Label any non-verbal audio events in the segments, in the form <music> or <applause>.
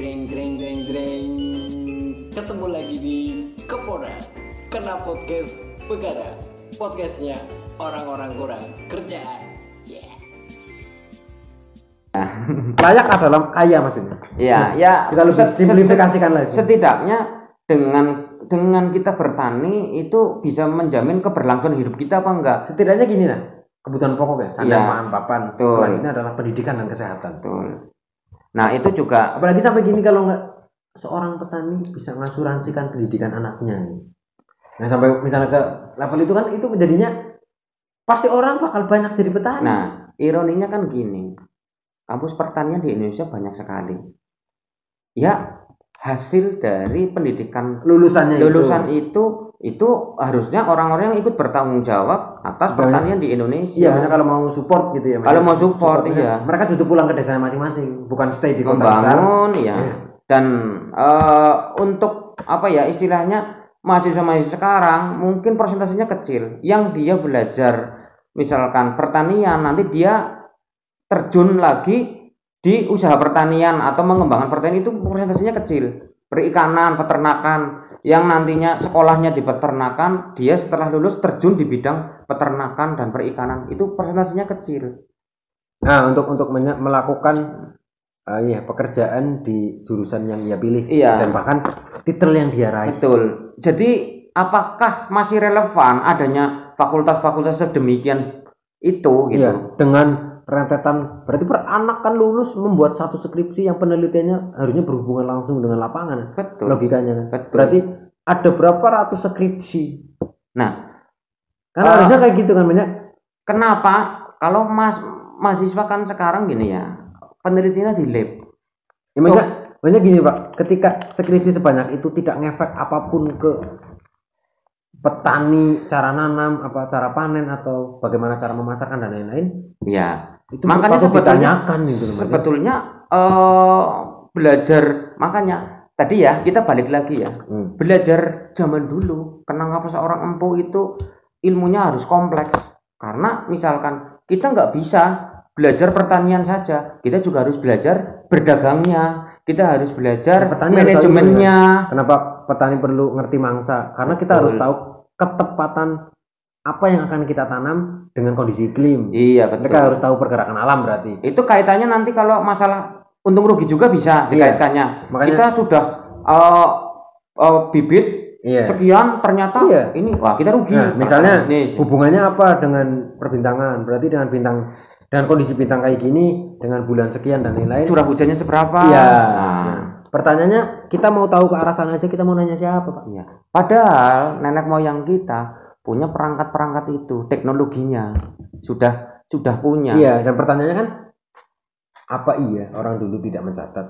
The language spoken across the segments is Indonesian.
Greng greng greng greng Ketemu lagi di Kepora Kena podcast Begara Podcastnya orang-orang kurang kerjaan yeah. layak dalam kaya maksudnya Iya, ya. kita lebih simplifikasikan set- lagi. Setidaknya dengan dengan kita bertani itu bisa menjamin keberlangsungan hidup kita apa enggak? setidaknya gini nah kebutuhan pokok ya sandang Iya. pangan papan Betul. selanjutnya adalah pendidikan dan kesehatan Betul. Nah, itu juga apalagi sampai gini kalau nggak seorang petani bisa mengasuransikan pendidikan anaknya nah sampai misalnya ke level itu kan itu menjadinya pasti orang bakal banyak jadi petani nah, ironinya kan gini. Kampus pertanian di Indonesia banyak sekali. Ya, hasil dari pendidikan lulusannya lulusan itu itu itu harusnya orang-orang yang ikut bertanggung jawab atas Banyak. pertanian di Indonesia. iya kalau mau support gitu ya Kalau mau support, supportnya, iya. mereka justru pulang ke desanya masing-masing bukan stay di kota besar membangun ya Iya. dan eh, untuk apa ya istilahnya mahasiswa-mahasiswa sekarang mungkin persentasenya kecil yang dia belajar misalkan pertanian nanti dia terjun lagi di usaha pertanian atau mengembangkan pertanian itu persentasenya kecil perikanan peternakan yang nantinya sekolahnya di peternakan dia setelah lulus terjun di bidang peternakan dan perikanan itu persentasenya kecil Nah, untuk untuk melakukan eh, iya, pekerjaan di jurusan yang ia pilih Iya. dan bahkan titel yang dia raih. Betul. Jadi apakah masih relevan adanya fakultas-fakultas sedemikian itu gitu? Iya, dengan rentetan berarti per anak kan lulus membuat satu skripsi yang penelitiannya harusnya berhubungan langsung dengan lapangan. Betul. Logikanya kan. Betul. Berarti ada berapa ratus skripsi? Nah, Kan Ah. harusnya kayak gitu kan banyak. kenapa kalau mas mahasiswa kan sekarang gini ya penelitiannya di lab. Ya, banyak, banyak gini Pak, ketika skripsi sebanyak itu tidak ngefek apa pun ke petani cara nanam apa cara panen atau bagaimana cara memasarkan dan lain-lain Ya, itu Makanya sebetulnya- gitu sebetulnya eh belajar makanya tadi ya kita balik lagi ya Hmm. belajar zaman dulu kenapa seorang empu itu ilmunya harus kompleks karena misalkan kita nggak bisa belajar pertanian saja kita juga harus belajar berdagangnya kita harus belajar harus tahu manajemennya Kenapa petani perlu ngerti mangsa? Karena kita harus Betul. tahu ketepatan apa yang akan kita tanam dengan kondisi iklim. iya betul Mereka harus tahu pergerakan alam berarti. itu kaitannya nanti kalau masalah untung rugi juga bisa Iya. dikaitkannya Makanya- kita sudah eh, eh, bibit Iya. sekian ternyata Iya. ini wah kita rugi Nah, misalnya Bisnis. hubungannya apa dengan perbintangan? Berarti dengan bintang dengan kondisi bintang kayak gini dengan bulan sekian dan lain-lain. curah hujannya seberapa Iya. Nah, Nah, pertanyaannya kita mau tahu ke arah sana aja kita mau nanya siapa, Pak? Iya. Padahal nenek moyang kita punya perangkat-perangkat itu, teknologinya sudah sudah punya. Iya, dan pertanyaannya kan apa iya orang dulu tidak mencatat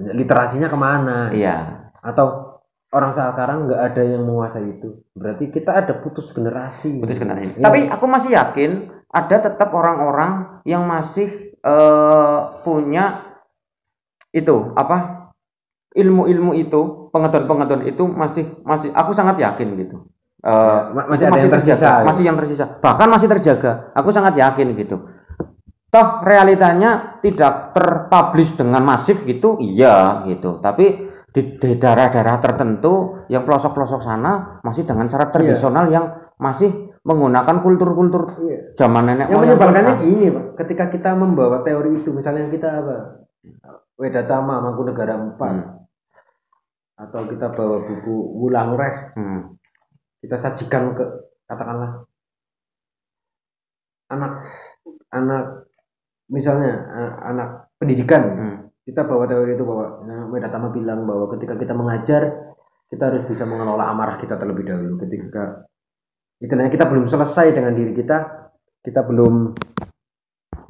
literasinya ke mana? Iya. atau orang sekarang nggak ada yang menguasai itu berarti kita ada putus generasi Putus kendaraan. Iya. Tapi aku masih yakin ada tetap orang-orang yang masih eh, punya itu apa ilmu-ilmu itu, pengetahuan-pengetahuan itu masih masih aku sangat yakin gitu. Ya, ma- masih ada yang tersisa, terjaga, ya. masih yang tersisa. Bahkan masih terjaga. Aku sangat yakin gitu. Toh realitanya tidak terpublish dengan masif gitu, iya gitu. Tapi di di daerah-daerah tertentu yang pelosok-pelosok sana masih dengan cara tradisional yang masih menggunakan kultur-kultur Iya. zaman nenek yang moyang menyebalkannya kita. gini pak ketika kita membawa teori itu misalnya kita apa Wedatama Mangkunegara 4 Hmm. atau kita bawa buku Wulang Reh Hmm. Kita sajikan ke katakanlah anak anak misalnya a- anak pendidikan. Hmm. kita bawa teori itu bahwa nah, Wedatama bilang bahwa ketika kita mengajar kita harus bisa mengelola amarah kita terlebih dahulu. Ketika istilahnya kita belum selesai dengan diri kita kita belum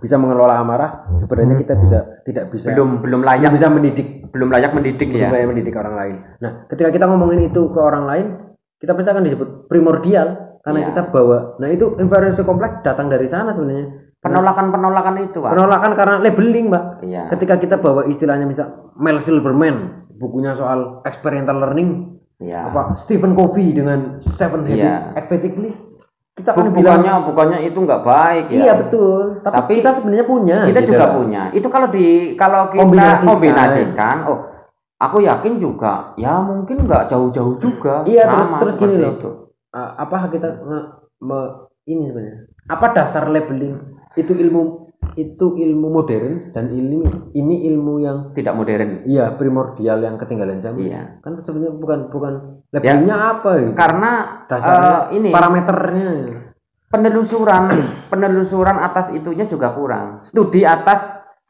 bisa mengelola amarah sebenarnya kita bisa tidak bisa belum belum belum layak bisa mendidik. Belum layak mendidik belum ya. layak mendidik orang lain. Nah ketika kita ngomongin itu ke orang lain kita pasti akan disebut primordial karena Iya. kita bawa nah itu informasi kompleks datang dari sana sebenarnya. Penolakan penolakan itu pak. Penolakan karena labeling mbak. Iya. Ketika kita bawa istilahnya misal Mel Silberman bukunya soal experiential learning iya. apa Stephen Covey dengan Seven Habits Iya. Effectively kita bilang bukannya bukannya itu nggak baik ya. Iya betul. Tapi, Tapi kita sebenarnya punya kita gitu. juga punya. Itu kalau di kalau kita Kombinasikan. kombinasikan, oh aku yakin juga ya mungkin nggak jauh-jauh juga. Iya, terus- Sama terus gini loh. itu. Uh, apa kita nge- me- ini sebenarnya? Apa dasar labeling? Itu ilmu itu ilmu modern dan ilmu ini ilmu yang tidak modern. Iya primordial yang ketinggalan zaman. Iya. Kan sebenarnya bukan bukan labelingnya apa gitu. karena dasarnya eh, ini parameternya. penelusuran penelusuran atas itunya juga kurang. Studi atas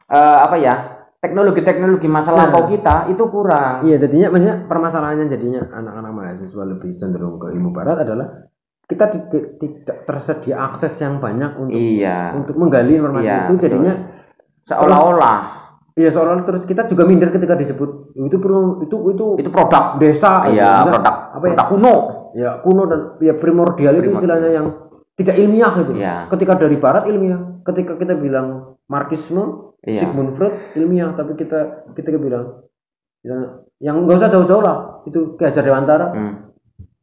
eh, apa ya teknologi-teknologi masa Nah. lampau kita itu kurang iya jadinya banyak permasalahannya jadinya anak-anak mahasiswa lebih cenderung ke ilmu barat adalah kita tidak, tidak tersedia akses yang banyak untuk iya untuk menggali informasi Iya, itu jadinya seolah-olah Iya soalnya terus kita juga minder ketika disebut itu perlu itu itu itu produk desa iya Enggak, produk apa ya? produk kuno ya kuno dan ya primordial itu Primordial. istilahnya yang tidak ilmiah gitu. Iya. Ketika dari barat ilmiah, ketika kita bilang marxisme, Iya. Sigmund Freud ilmiah, tapi kita kita bilang ya, yang nggak usah jauh-jauh lah itu Ki Hajar Dewantara Hmm.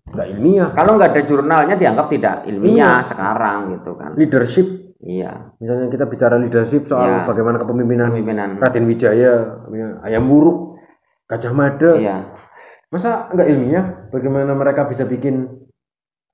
nggak ilmiah. kalau nggak ada jurnalnya dianggap tidak ilmiah Iya. sekarang gitu kan Leadership, iya misalnya kita bicara leadership soal Iya. bagaimana kepemimpinan pemimpinan Raden Wijaya, Ayam Buruk, Gajah Mada, iya masa nggak ilmiah bagaimana mereka bisa bikin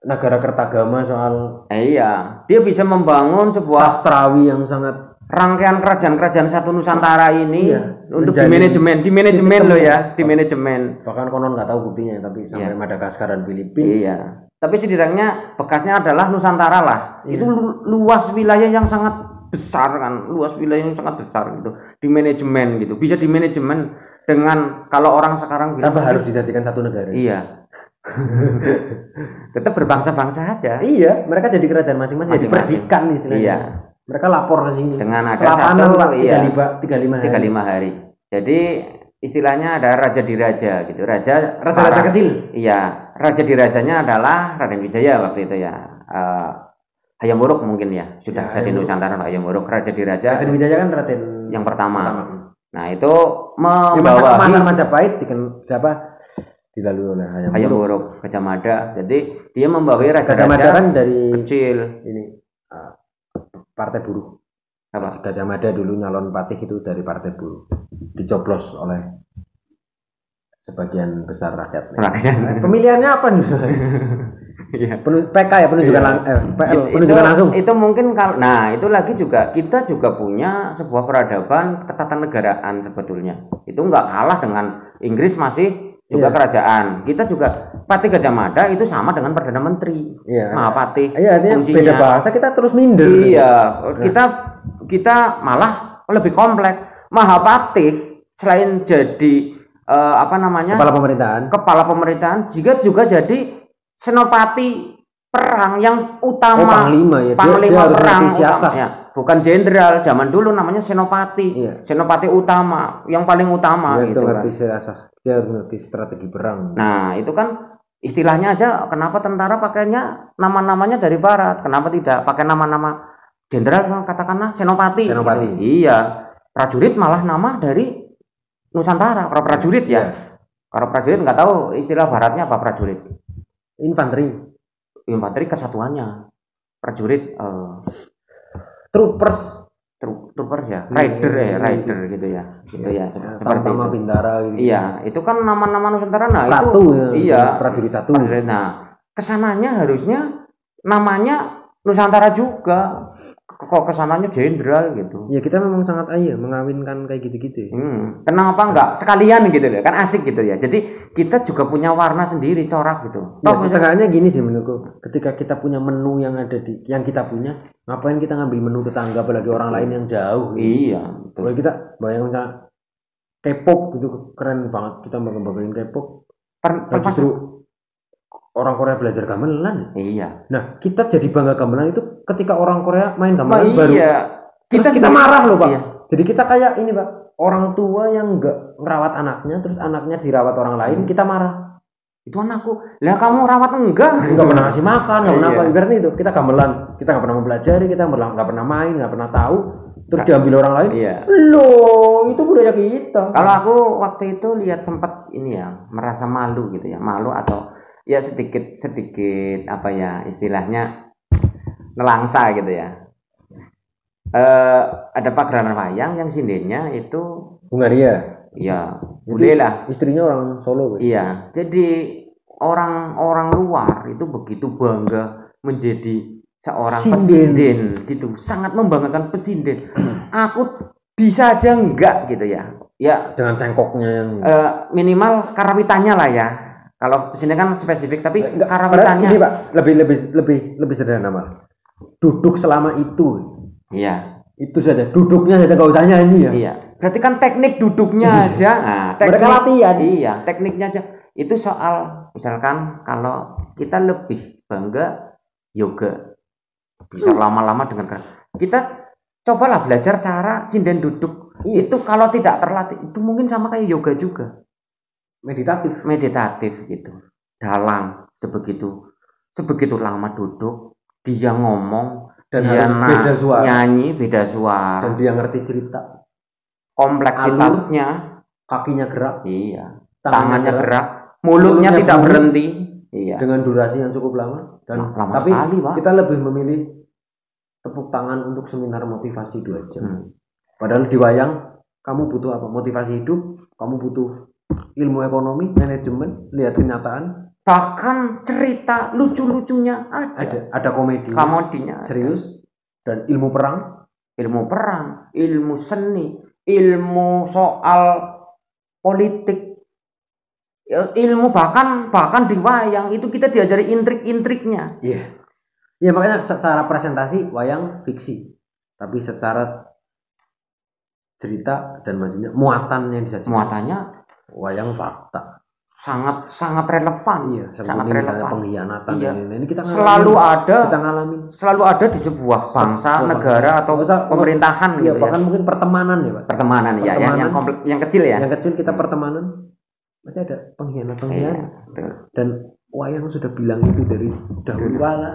negara kertagama soal Eh, iya dia bisa membangun sebuah sastrawi yang sangat rangkaian kerajaan-kerajaan satu Nusantara ini Iya, untuk di manajemen di manajemen loh ya di manajemen bahkan konon nggak tahu buktinya tapi sampai Iya. Madagaskar dan Filipina. Iya. Tapi setidaknya bekasnya adalah Nusantara lah. Iya. itu lu- luas wilayah yang sangat besar kan luas wilayah yang sangat besar gitu. Di manajemen gitu. Bisa di manajemen dengan kalau orang sekarang bilang kenapa harus dijadikan satu negara. Iya. <laughs> Tetap berbangsa-bangsa aja. Iya mereka jadi kerajaan masing-masing jadi perdikan istilahnya. Iya mereka lapor ke sini. Dengan ada satu Pak, iya. 35 35 hari. 35 hari. Jadi istilahnya ada raja diraja gitu. Raja raja-raja para- kecil? Iya, raja dirajanya adalah Raden Wijaya waktu itu ya. Eh Hayam Wuruk mungkin ya, sudah Ya, saya di Hayam Wuruk. Nusantara Hayam Wuruk. Raja diraja Raden Wijaya kan Raden yang pertama. pertama. Nah, itu Ya, membawahi kemasan Majapahit? Diken siapa dilalui oleh Hayam Hayam Wuruk. Gajah Mada. Jadi dia membawahi Gajah Mada raja-raja kan dari kecil. ini. Uh, partai buruh Apa? Gajah Mada dulu nyalon patih itu dari partai buruh dicoblos oleh sebagian besar rakyat Rakyat. Nah, pemilihannya apa nih <laughs> Iya. PK ya penunjukan Iya. lang- eh, PL Itu- penunjukan langsung Itu mungkin kalau nah, itu lagi juga kita juga punya sebuah peradaban ketatanegaraan sebetulnya. Itu nggak kalah dengan Inggris masih juga Iya. kerajaan. Kita juga Patih Gajah Mada itu sama dengan Perdana Menteri. iya Mahapatih. iya artinya fungsinya. beda bahasa kita terus minder Iya, kita kita malah lebih kompleks. Mahapatih selain jadi eh, apa namanya? kepala pemerintahan kepala pemerintahan juga juga jadi senopati perang yang utama oh panglima ya Dia- panglima dia, harus perang ngerti siasat. utama, ya. bukan jenderal zaman dulu namanya senopati Iya. senopati utama yang paling utama Dia itu gitu kan. ngerti siasat dia harus ngerti strategi perang nah itu kan istilahnya aja kenapa tentara pakainya nama-namanya dari barat kenapa tidak pakai nama-nama jenderal katakanlah senopati Senopati. gitu. iya prajurit malah nama dari Nusantara para prajurit ya Iya. kalau prajurit nggak tahu istilah baratnya apa prajurit infanteri infanteri kesatuannya prajurit eh troopers troopers ya Iya, rider ya iya, rider gitu ya. Gitu ya, ya, seperti Tama itu. Bintara gitu. Iya itu kan nama-nama Nusantara. Nah Ratu itu ya, iya prajurit satu. Prajurit nah ke sananya harusnya namanya Nusantara juga kok ke sananya jenderal gitu ya kita memang sangat ayah mengawinkan kayak gitu-gitu ya. Hmm, kenapa enggak sekalian gitu loh kan asik gitu ya jadi kita juga punya warna sendiri corak gitu Ya, setengahnya gini sih menurutku. Ketika kita punya menu yang ada di yang kita punya, ngapain kita ngambil menu tetangga apalagi orang lain yang jauh. iya Kalau betul. kita bayangin misalnya K-pop gitu keren banget kita banggain K-pop. Per- Nah, justru orang Korea belajar gamelan. iya Nah, kita jadi bangga gamelan itu ketika orang Korea main Nah, gamelan baru. iya Terus kita marah loh, Pak. Iya. Jadi kita kayak ini, Pak. Orang tua yang enggak merawat anaknya terus anaknya dirawat orang lain, Hmm. kita marah. itu anakku lah kamu rawat enggak nggak pernah ngasih makan nggak pernah Iya. apa ibaratnya itu kita gamelan kita nggak pernah mempelajari kita nggak nggak pernah main nggak pernah tahu terus diambil orang lain iya loh itu budaya kita kalau aku waktu itu lihat sempat ini ya merasa malu gitu ya malu atau ya sedikit sedikit apa ya istilahnya nelangsa gitu ya eh ada pagelaran wayang yang sindennya itu Hungaria ya bule lah Istrinya orang Solo. kan? Iya, jadi orang-orang luar itu begitu bangga menjadi seorang Sinden. presiden gitu, sangat membanggakan presiden. <clears throat> Aku bisa aja enggak gitu ya. Ya Dengan cengkoknya yang eh, minimal karawitannya lah ya. Kalau sini kan spesifik, tapi Enggak, karawitannya. ini pak lebih lebih lebih lebih sederhana mal duduk selama itu Iya, itu saja duduknya saja nggak usah nyanyi ya iya. Berarti kan teknik duduknya aja. Nah, teknik, mereka latihan Iya, tekniknya aja. Itu soal misalkan kalau kita lebih bangga yoga bisa lama-lama dengan. Kita cobalah belajar cara sinden duduk. Iya. Itu kalau tidak terlatih itu mungkin sama kayak yoga juga, meditatif meditatif gitu. Dalam sebegitu sebegitu lama duduk, dia ngomong, dan dia harus beda suara nyanyi beda suara, dan dia ngerti cerita kompleksitasnya kakinya gerak iya, tangannya gerak, mulutnya Mulutnya tidak berhenti. Iya. dengan durasi yang cukup lama dan Nah, lama tapi sekali, Pak. kita lebih memilih tepuk tangan untuk seminar motivasi dua jam Hmm. padahal di wayang kamu butuh apa motivasi hidup kamu butuh ilmu ekonomi manajemen lihat kenyataan Bahkan cerita lucu-lucunya ada. ada ada komedi Komodinya ada. serius dan ilmu perang Ilmu perang, ilmu seni, ilmu soal politik, Ya, ilmu bahkan bahkan di wayang itu kita diajari intrik-intriknya. iya ya makanya secara presentasi wayang fiksi tapi secara cerita dan maksudnya muatan yang disajikan Muatannya wayang fakta sangat sangat relevan. iya sangat relevan. pengkhianatan Iya. ini, ini kita ngalamin. Selalu ada kita ngalamin selalu ada di sebuah bangsa, Sebuah negara bangsa. atau usah- pemerintahan iya gitu bahkan ya. mungkin pertemanan ya pak Pertemanan ya, yang yang, Pertemanan. komplek, yang kecil ya. yang kecil kita pertemanan masih ada pengkhianat Iya, pengkhianat betul. dan wayang sudah bilang itu dari dahulu kala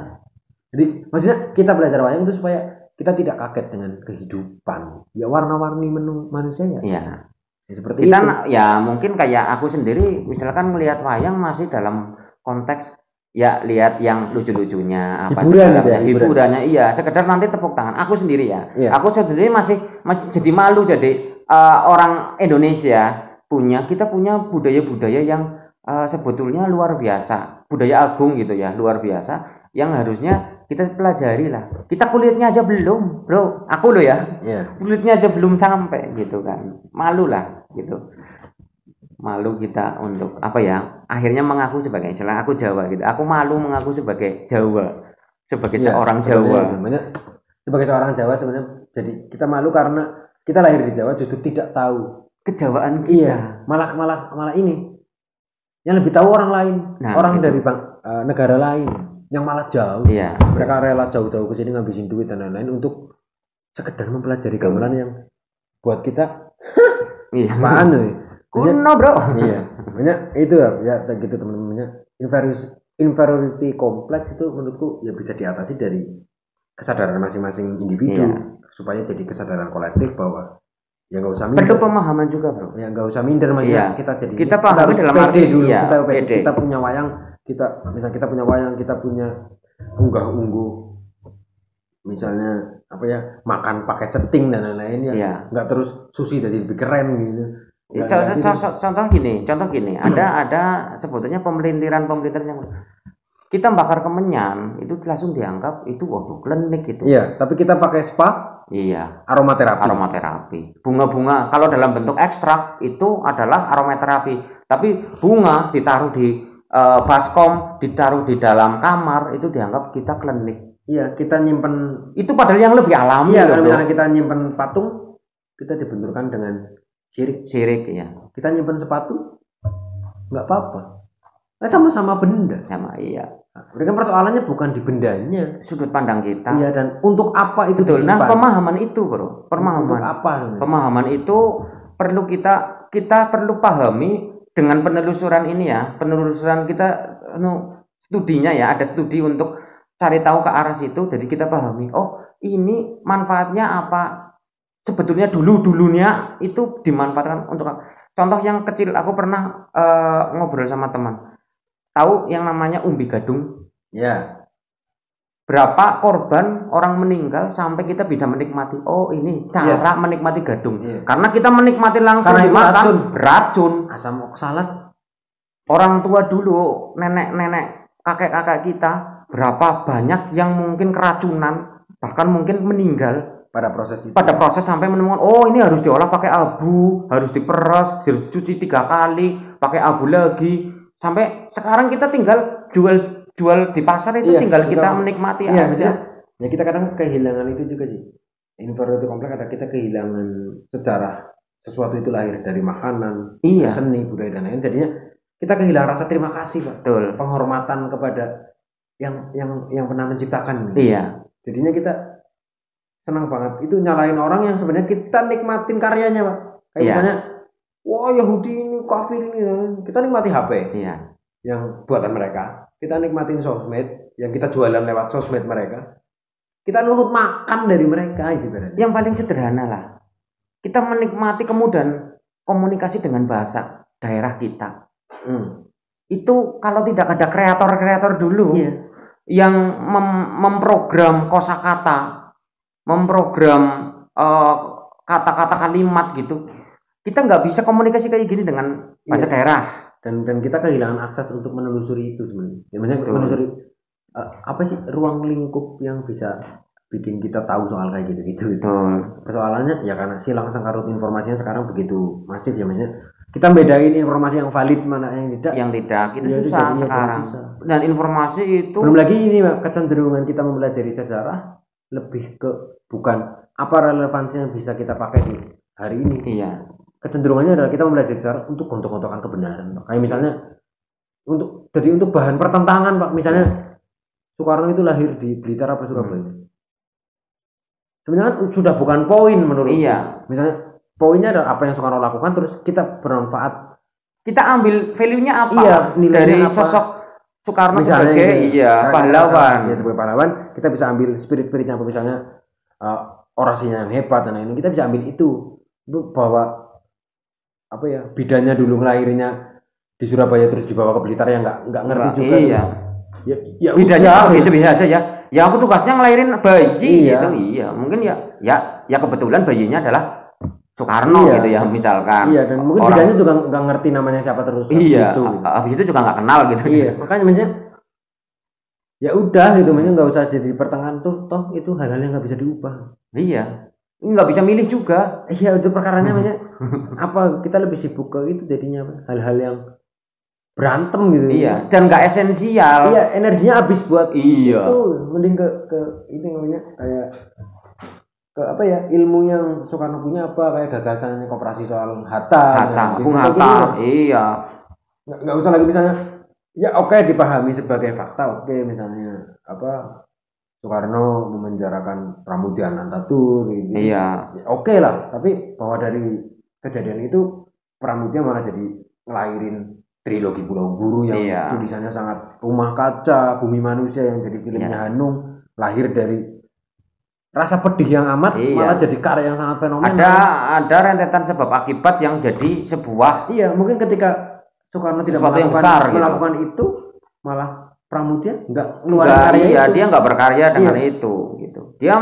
jadi maksudnya kita belajar wayang itu supaya kita tidak kaget dengan kehidupan ya warna-warni menu manusia ya, Iya. Ya, seperti kita itu ya mungkin kayak aku sendiri misalkan melihat wayang masih dalam konteks ya lihat yang lucu-lucunya apa Hiburan gitu ya, hiburan. hiburannya iya sekedar nanti tepuk tangan aku sendiri ya Iya. aku sendiri masih, masih jadi malu jadi eh, orang Indonesia punya kita punya budaya-budaya yang eh, sebetulnya luar biasa budaya agung gitu ya luar biasa yang harusnya kita pelajari lah kita kulitnya aja belum bro. Aku loh ya. Ya kulitnya aja belum sampai gitu kan. Malu lah gitu. Malu kita untuk apa ya akhirnya mengaku sebagai istilah aku Jawa gitu. Aku malu mengaku sebagai Jawa. Sebagai Iya, seorang sebenarnya Jawa. Maksudnya, sebagai seorang Jawa sebenarnya jadi kita malu karena kita lahir di Jawa justru tidak tahu. Kejawaan kita. Iya malah malah malah ini. Yang lebih tahu orang lain. Nah, orang itu. dari bang, eh, negara lain yang malah jauh. Iya. Mereka rela jauh-jauh ke sini ngabisin duit dan lain-lain untuk sekedar mempelajari gamelan yang buat kita <laughs> iya. apaan tuh kuno bro. Iya. Makanya itu ya ya gitu teman-temannya inferiority inferiority kompleks itu menurutku ya bisa diatasi dari kesadaran masing-masing individu Iya. supaya jadi kesadaran kolektif bahwa ya nggak usah perlu minder pemahaman juga bro. Ya nggak usah minder maksudnya Iya. kita jadi Kita harus dalam arti, dulu. iya, kita pede. kita punya wayang kita misalnya kita punya wayang kita punya unggah ungguh misalnya apa ya makan pakai ceting dan lain-lain ya. Iya. nggak terus sushi jadi lebih keren gitu. Nggak- Co- nggak co- gitu. co- contoh gini contoh gini. Ada ada sebetulnya pemelintiran pemelintiran yang kita bakar kemenyan itu langsung dianggap itu waduh klinik itu iya tapi kita pakai spa iya. aromaterapi. Aromaterapi. Bunga-bunga kalau dalam bentuk ekstrak itu adalah aromaterapi. Tapi bunga ditaruh di eh, baskom, ditaruh di dalam kamar itu dianggap kita klinik. iya kita nyimpen Itu padahal yang lebih alami iya kalau misalnya kita nyimpen patung kita dibenturkan dengan syirik Sirik ya, kita nyimpen sepatu nggak apa-apa nah, sama-sama benda sama iya. Nah, Mereka persoalannya bukan di bendanya. Sudut pandang kita. Iya dan untuk apa itu Betul. Nah, pemahaman itu, Bro. Untuk Pemahaman. apa? sebenarnya? Pemahaman itu perlu kita kita perlu pahami dengan penelusuran ini ya. Penelusuran kita anu studinya ya, ada studi untuk cari tahu ke arah situ jadi kita pahami. Oh, ini manfaatnya apa? Sebetulnya dulu-dulunya itu dimanfaatkan untuk? Contoh yang kecil aku pernah eh, ngobrol sama teman. Tahu yang namanya umbi gadung? Ya, berapa korban orang meninggal sampai kita bisa menikmati? Oh ini cara menikmati gadung. Iya. karena kita menikmati langsung Karena dimakan racun. beracun. Asam oksalat. Orang tua dulu nenek-nenek kakek-kakek kita berapa banyak yang mungkin keracunan bahkan mungkin meninggal. Pada proses itu. Pada proses sampai menemukan oh ini harus diolah pakai abu harus diperas harus dicuci tiga kali pakai abu lagi. Sampai sekarang kita tinggal jual jual di pasar itu Iya, tinggal kita kita- menikmati iya aja. ya kita kadang kehilangan itu juga sih. Inferiority kompleks ada kita kehilangan sejarah sesuatu itu lahir dari makanan iya. seni budaya dan lain jadinya kita kehilangan rasa terima kasih pak. Betul. Penghormatan kepada yang yang yang pernah menciptakan. Iya. Jadinya kita senang banget. Itu nyalain orang yang sebenarnya kita nikmatin karyanya pak. Kayak Iya. misalnya wah Yahudi ini kafir ini. Kita nikmati HP iya. yang buatan mereka kita nikmatin sosmed yang kita jualan lewat sosmed mereka kita nurut makan dari mereka itu ibaratnya yang paling sederhana lah kita menikmati kemudahan komunikasi dengan bahasa daerah kita Hmm. itu kalau tidak ada kreator-kreator dulu Iya. yang mem- memprogram kosakata, memprogram eh, kata-kata kalimat gitu, kita nggak bisa komunikasi kayak gini dengan bahasa Iya. daerah. Dan dan kita kehilangan akses untuk menelusuri itu sebenarnya ya, maksudnya menelusuri eh, apa sih ruang lingkup yang bisa bikin kita tahu soal kayak gitu gitu Betul. persoalannya ya karena silang sengkarut informasinya sekarang begitu masif ya maksudnya kita bedain informasi yang valid mana yang tidak Yang tidak itu Ya, itu susah jadinya sekarang. susah. Dan informasi itu belum lagi ini Pak, kecenderungan kita mempelajari sejarah lebih ke bukan apa relevansi yang bisa kita pakai di hari ini iya, kecenderungannya adalah kita mempelajari sejarah untuk gontok-gontokan kebenaran Pak. kayak misalnya untuk jadi untuk bahan pertentangan Pak misalnya Soekarno itu lahir di Blitar apa Surabaya sebenarnya kan sudah bukan poin menurut iya. misalnya poinnya adalah apa yang Soekarno lakukan terus kita bermanfaat Kita ambil value-nya apa Iya, nilainya dari apa. sosok Soekarno misalnya sebagai gitu. iya Nah, pahlawan. ya, sebagai pahlawan kita bisa ambil spirit-spiritnya apa misalnya uh, orasinya yang hebat dan lain-lain kita bisa ambil itu itu bahwa apa ya bidannya dulu ngelahirnya di Surabaya terus dibawa ke Blitar yang nggak nggak ngerti Nggak, juga iya. ya, ya bedanya udah, oh, biasa-biasa aja ya. Ya aku tugasnya ngelahirin bayi Iya. gitu. Iya mungkin ya ya ya kebetulan bayinya adalah Soekarno Iya. gitu ya misalkan. Iya dan mungkin Orang- bidanya juga nggak ngerti namanya siapa terus iya itu. a- habis itu juga nggak kenal gitu. Iya makanya maksudnya ya udah gitu maksudnya nggak usah jadi pertengahan tuh toh itu hal-hal yang nggak bisa diubah. Iya nggak bisa milih juga. <laughs> Iya itu perkaranya maksudnya <laughs> apa kita lebih sibuk ke itu jadinya apa? hal-hal yang berantem gitu. Iya dan nggak esensial. Iya energinya habis buat iya. itu. Mending ke ke ini namanya kayak ke apa ya ilmu yang Soekarno punya apa kayak gagasannya koperasi soal Hatta Hatta gitu. Bung gitu Hatta loh. iya. Nggak usah lagi misalnya ya oke dipahami sebagai fakta oke misalnya apa Soekarno memenjarakan Pramudian Antatur gitu iya Ya, oke lah tapi bahwa dari kejadian itu Pramudia malah jadi ngelahirin trilogi Pulau Buru yang Iya. tulisannya sangat rumah kaca bumi manusia yang jadi filmnya Iya. Hanung lahir dari rasa pedih yang amat Iya. malah jadi karya yang sangat fenomenal ada ada rentetan sebab akibat yang jadi sebuah iya mungkin ketika Soekarno tidak melakukan, besar gitu. melakukan itu malah Pramudia nggak ngeluarin Nggak, karya iya, itu dia nggak berkarya dengan Iya. itu gitu. Dia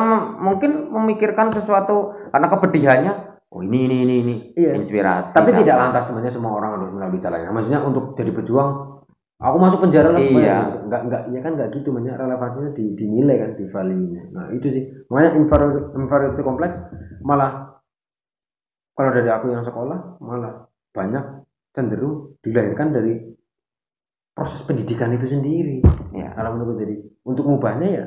mungkin memikirkan sesuatu karena kepedihannya. Oh ini ini ini ini Iya. inspirasi. tapi gampang. tidak lantas sebenarnya semua orang harus melalui jalan yang maksudnya untuk jadi pejuang aku masuk penjara lah Iya. nggak nggak ya kan nggak gitu banyak relevansinya di, dinilai kan di value nah itu sih makanya inferiority, complex malah kalau dari aku yang sekolah malah banyak cenderung dilahirkan dari proses pendidikan itu sendiri Iya. kalau menurut jadi untuk mengubahnya ya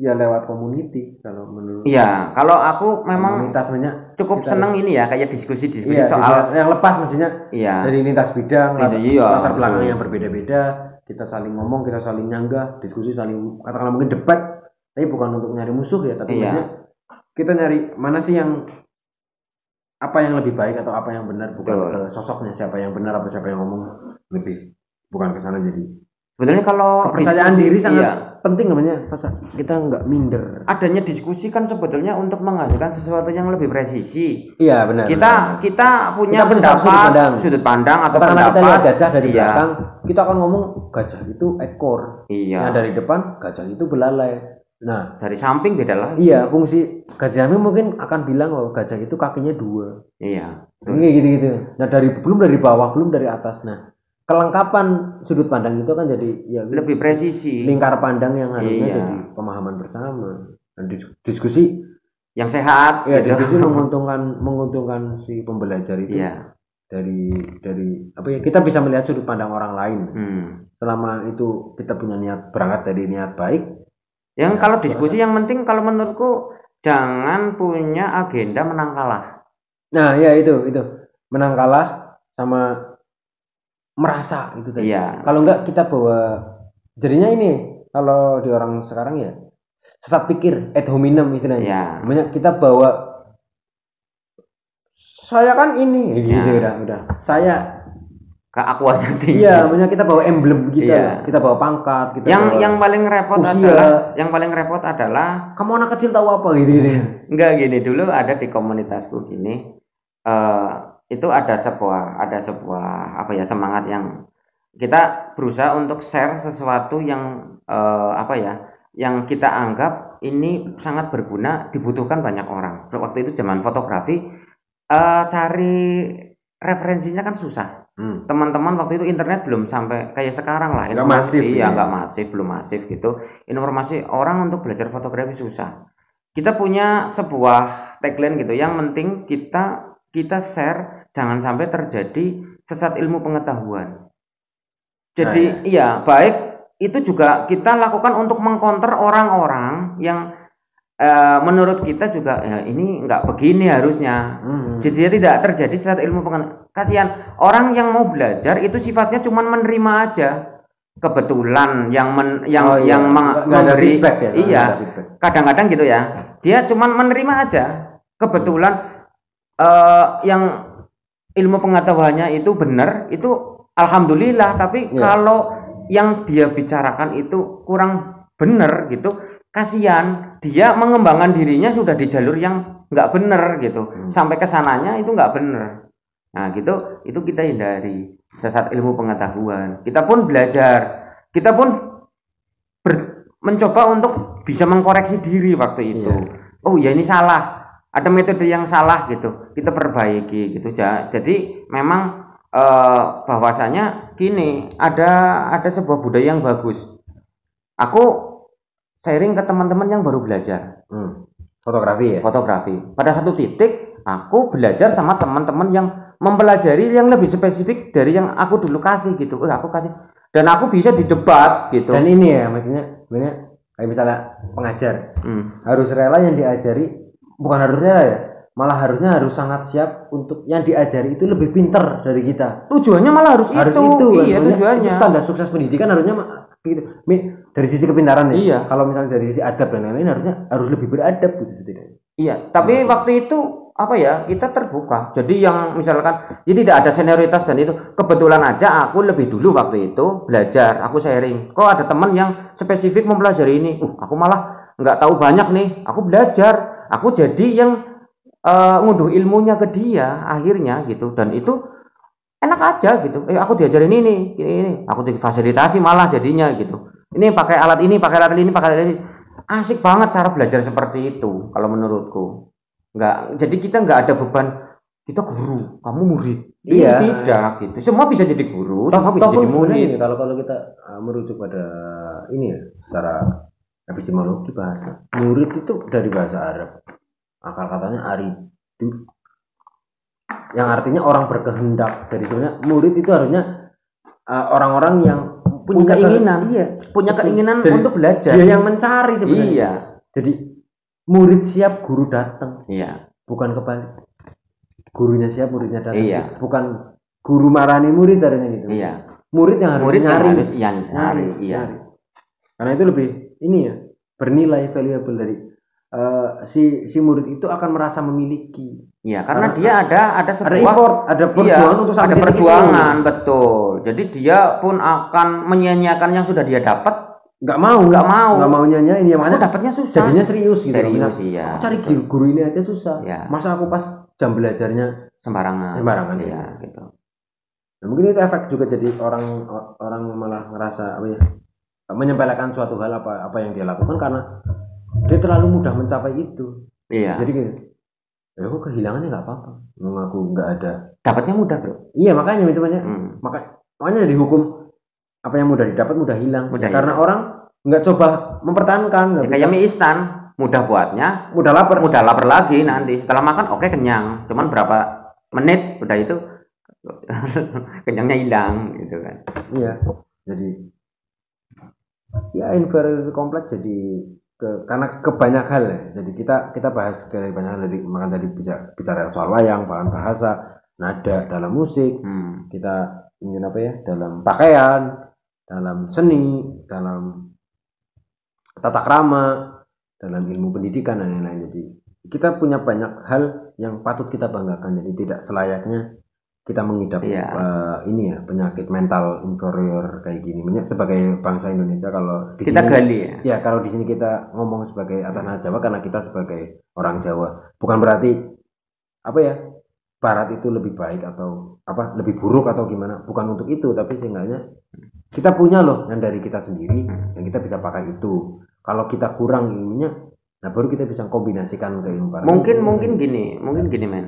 ya lewat community kalau menurut Iya, kalau aku memang komunitas banyak cukup seneng ini ya kayak diskusi-diskusi iya soal yang lepas maksudnya iya. dari lintas bidang latar, Iya, latar belakang yang berbeda-beda kita saling ngomong kita saling nyanggah diskusi saling katakanlah mungkin debat tapi bukan untuk nyari musuh ya tapi Iya. kita nyari mana sih yang apa yang lebih baik atau apa yang benar bukan Betul. sosoknya siapa yang benar apa siapa yang ngomong lebih bukan ke sana jadi Sebetulnya kalau kepercayaan diskusi- diri sangat iya, penting namanya masa kita nggak minder adanya diskusi kan sebetulnya untuk menghasilkan sesuatu yang lebih presisi. iya benar kita kita punya Kita pendapat sudut pandang. sudut pandang atau kita pendapat lihat gajah dari iya, belakang kita akan ngomong gajah itu ekor Iya. nah dari depan gajah itu belalai nah Dari samping beda lagi. iya fungsi gajahnya mungkin akan bilang oh gajah itu kakinya dua Iya. Ini gitu gitu. Nah dari belum dari bawah, belum dari atas. Nah kelengkapan sudut pandang itu kan jadi ya Lebih presisi. lingkar pandang yang harusnya Iya. jadi pemahaman bersama. Dan dis- diskusi, Yang sehat ya gitu. diskusi <laughs> menguntungkan menguntungkan si pembelajar itu Iya. dari dari apa ya kita bisa melihat sudut pandang orang lain. Hmm. Selama itu kita punya niat berangkat dari niat baik, Yang Ya, kalau diskusi yang penting kalau menurutku jangan punya agenda menang kalah. nah ya itu itu menang kalah sama merasa itu tadi. Iya. Kalau enggak kita bawa jadinya ini kalau di orang sekarang ya sesat pikir ad hominem istilahnya. Iya. Banyak kita bawa saya kan ini gitu Ya. udah udah. Saya Keakuannya tinggi. iya, banyak kita bawa emblem kita. Iya. Kita bawa pangkat, kita yang bawa, yang paling repot usia. adalah yang paling repot adalah kamu anak kecil tahu apa gitu gitu. enggak gini dulu ada di komunitasku gini eh itu ada sebuah ada sebuah apa ya semangat yang kita berusaha untuk share sesuatu yang eh, apa ya yang kita anggap ini sangat berguna dibutuhkan banyak orang. Waktu itu zaman fotografi eh, cari referensinya kan susah. Hmm. teman-teman waktu itu internet belum sampai kayak sekarang lah. Nggak masif, iya ya. nggak masif belum masif gitu. Informasi orang untuk belajar fotografi susah. Kita punya sebuah tagline gitu. Yang penting kita kita share jangan sampai terjadi sesat ilmu pengetahuan jadi Nah, iya baik itu juga kita lakukan untuk mengcounter orang-orang yang eh, menurut kita juga ya, ini nggak begini harusnya Hmm. jadi tidak terjadi sesat ilmu pengetahuan. Kasihan orang yang mau belajar itu sifatnya cuma menerima aja. Kebetulan yang men, yang Oh, iya. yang meng- memberi ya, iya kadang-kadang gitu ya. Dia cuma menerima aja. Kebetulan eh, yang ilmu pengetahuannya itu benar itu alhamdulillah. Tapi Iya. kalau yang dia bicarakan itu kurang benar gitu, kasihan. Dia mengembangkan dirinya sudah di jalur yang nggak benar gitu. Hmm. sampai ke sananya itu nggak benar. Nah gitu. Itu kita hindari. Sesat ilmu pengetahuan. Kita pun belajar. Kita pun ber- mencoba untuk bisa mengkoreksi diri waktu itu. Oh ya ini salah ada metode yang salah gitu kita perbaiki gitu Ja- jadi memang eh, bahwasanya gini ada ada sebuah budaya yang bagus aku sharing ke teman-teman yang baru belajar Hmm. Fotografi ya. fotografi. Pada satu titik aku belajar sama teman-teman yang mempelajari yang lebih spesifik dari yang aku dulu kasih gitu. Oh, aku kasih dan aku bisa didebat gitu. Dan ini ya maksudnya sebenarnya kayak misalnya pengajar Hmm. harus rela yang diajari bukan harus rela ya malah harusnya harus sangat siap untuk yang diajari itu lebih pinter dari kita Tujuannya malah harus, harus itu. itu kan. Iya, Maksudnya tujuannya. itu tanda sukses pendidikan harusnya gitu. Dari sisi kepintaran ya Iya. kalau misalnya dari sisi adab dan lain-lain harusnya harus lebih beradab gitu setidaknya Iya, tapi waktu itu apa ya kita terbuka. Jadi yang misalkan jadi tidak ada senioritas dan itu kebetulan aja aku lebih dulu waktu itu belajar, aku sharing. Kok ada teman yang spesifik mempelajari ini? Uh, aku malah nggak tahu banyak nih. Aku belajar, aku jadi yang eh, ngunduh ilmunya ke dia akhirnya gitu dan itu enak aja gitu. Eh aku diajarin ini, ini, ini. Aku difasilitasi malah jadinya gitu. Ini pakai alat ini, pakai alat ini, pakai alat ini asik banget cara belajar seperti itu kalau menurutku nggak jadi kita nggak ada beban kita guru kamu murid Ini Iya. tidak gitu semua bisa jadi guru Toh- semua bisa toh jadi murid ini, kalau kalau kita uh, merujuk pada ini ya secara epistemologi bahasa. Murid itu dari bahasa Arab. Akal katanya aridu yang artinya orang berkehendak. Dari sebenarnya murid itu harusnya uh, orang-orang yang Punya ke- keinginan. iya. Punya keinginan Dari- untuk belajar. dia yang mencari sebenarnya. Iya. Jadi murid siap guru datang. Iya. Bukan kebalik. Gurunya siap muridnya datang. Iya. bukan guru marani murid harusnya gitu. Iya. Murid yang harus murid yang nyari. harus iya nyari iya. nyari. karena itu lebih ini ya bernilai valuable dari eh, si si murid itu akan merasa memiliki Iya, karena Karena dia ada ada ada sebuah effort ada Iya, perjuangan untuk sampai ada perjuangan betul. Jadi dia pun akan menyia-nyiakan yang sudah dia dapat. itu. nggak mau Nggak mau. nggak mau nyanyi ini Aku makanya dapatnya susah. jadinya serius gitu Serius, iya. aku cari guru, guru ini aja susah Iya. masa aku pas jam belajarnya sembarangan. Sembarangan, Iya, iya. gitu. Nah, mungkin itu efek juga jadi orang orang malah ngerasa apa ya menyepelekan suatu hal apa apa yang dia lakukan karena dia terlalu mudah mencapai itu Iya. jadi gini ya aku kehilangannya nggak apa-apa Emang aku nggak ada Dapatnya mudah, Bro. iya makanya itu banyak Hmm. maka makanya dihukum apa yang mudah didapat mudah hilang Mudah Ya, karena orang nggak coba mempertahankan Ya, kayak mie instan, mudah buatnya, mudah lapar mudah lapar lagi nanti. Setelah makan oke kenyang. Cuman berapa menit udah itu <laughs> kenyangnya hilang gitu kan. Iya. Jadi ya inferiority complex jadi ke karena ke banyak hal ya. Jadi kita kita bahas dari banyak hal dari makan tadi bicara, bicara soal wayang, bahan bahasa, nada dalam musik, Hmm. kita ingin apa ya dalam pakaian, dalam seni, dalam tata krama, dalam ilmu pendidikan dan lain-lain. Jadi kita punya banyak hal yang patut kita banggakan. Jadi tidak selayaknya kita mengidap Iya. eh, ini ya penyakit mental inferior kayak gini. Sebagai bangsa Indonesia kalau di Kita sini gali ya. ya kalau di sini kita ngomong sebagai atas nama Jawa karena kita sebagai orang Jawa bukan berarti apa ya Barat itu lebih baik atau apa lebih buruk atau gimana bukan untuk itu tapi seenggaknya kita punya loh yang dari kita sendiri yang kita bisa pakai itu kalau kita kurang ilmunya nah baru kita bisa kombinasikan ke ilmu barat Mungkin mungkin gini, mungkin gini men.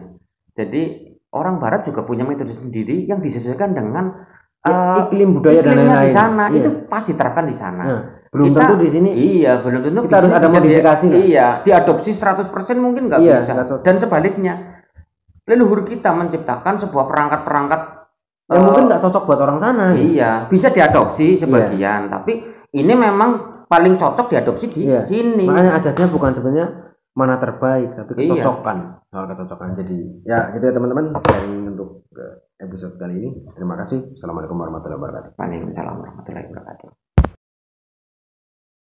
Jadi orang barat juga punya metode sendiri yang disesuaikan dengan eh, iklim budaya dan lain-lain di sana. Iya. Itu pasti diterapkan di sana. Nah, belum Kita- tentu di sini Iya, belum tentu Kita harus ada di- modifikasi lah. Iya, diadopsi 100% mungkin nggak Iya, bisa. cocok. Dan sebaliknya, leluhur kita menciptakan sebuah perangkat-perangkat yang eh, mungkin nggak cocok buat orang sana Iya, bisa diadopsi sebagian, tapi ini memang paling cocok diadopsi di Iya. sini. Makanya asasnya bukan sebenarnya mana terbaik, tapi Iya. kecocokan. Soal kecocokan. Jadi ya gitu ya teman-teman sharing untuk episode kali ini. Terima kasih. Assalamualaikum warahmatullahi wabarakatuh. Waalaikumsalam warahmatullahi wabarakatuh.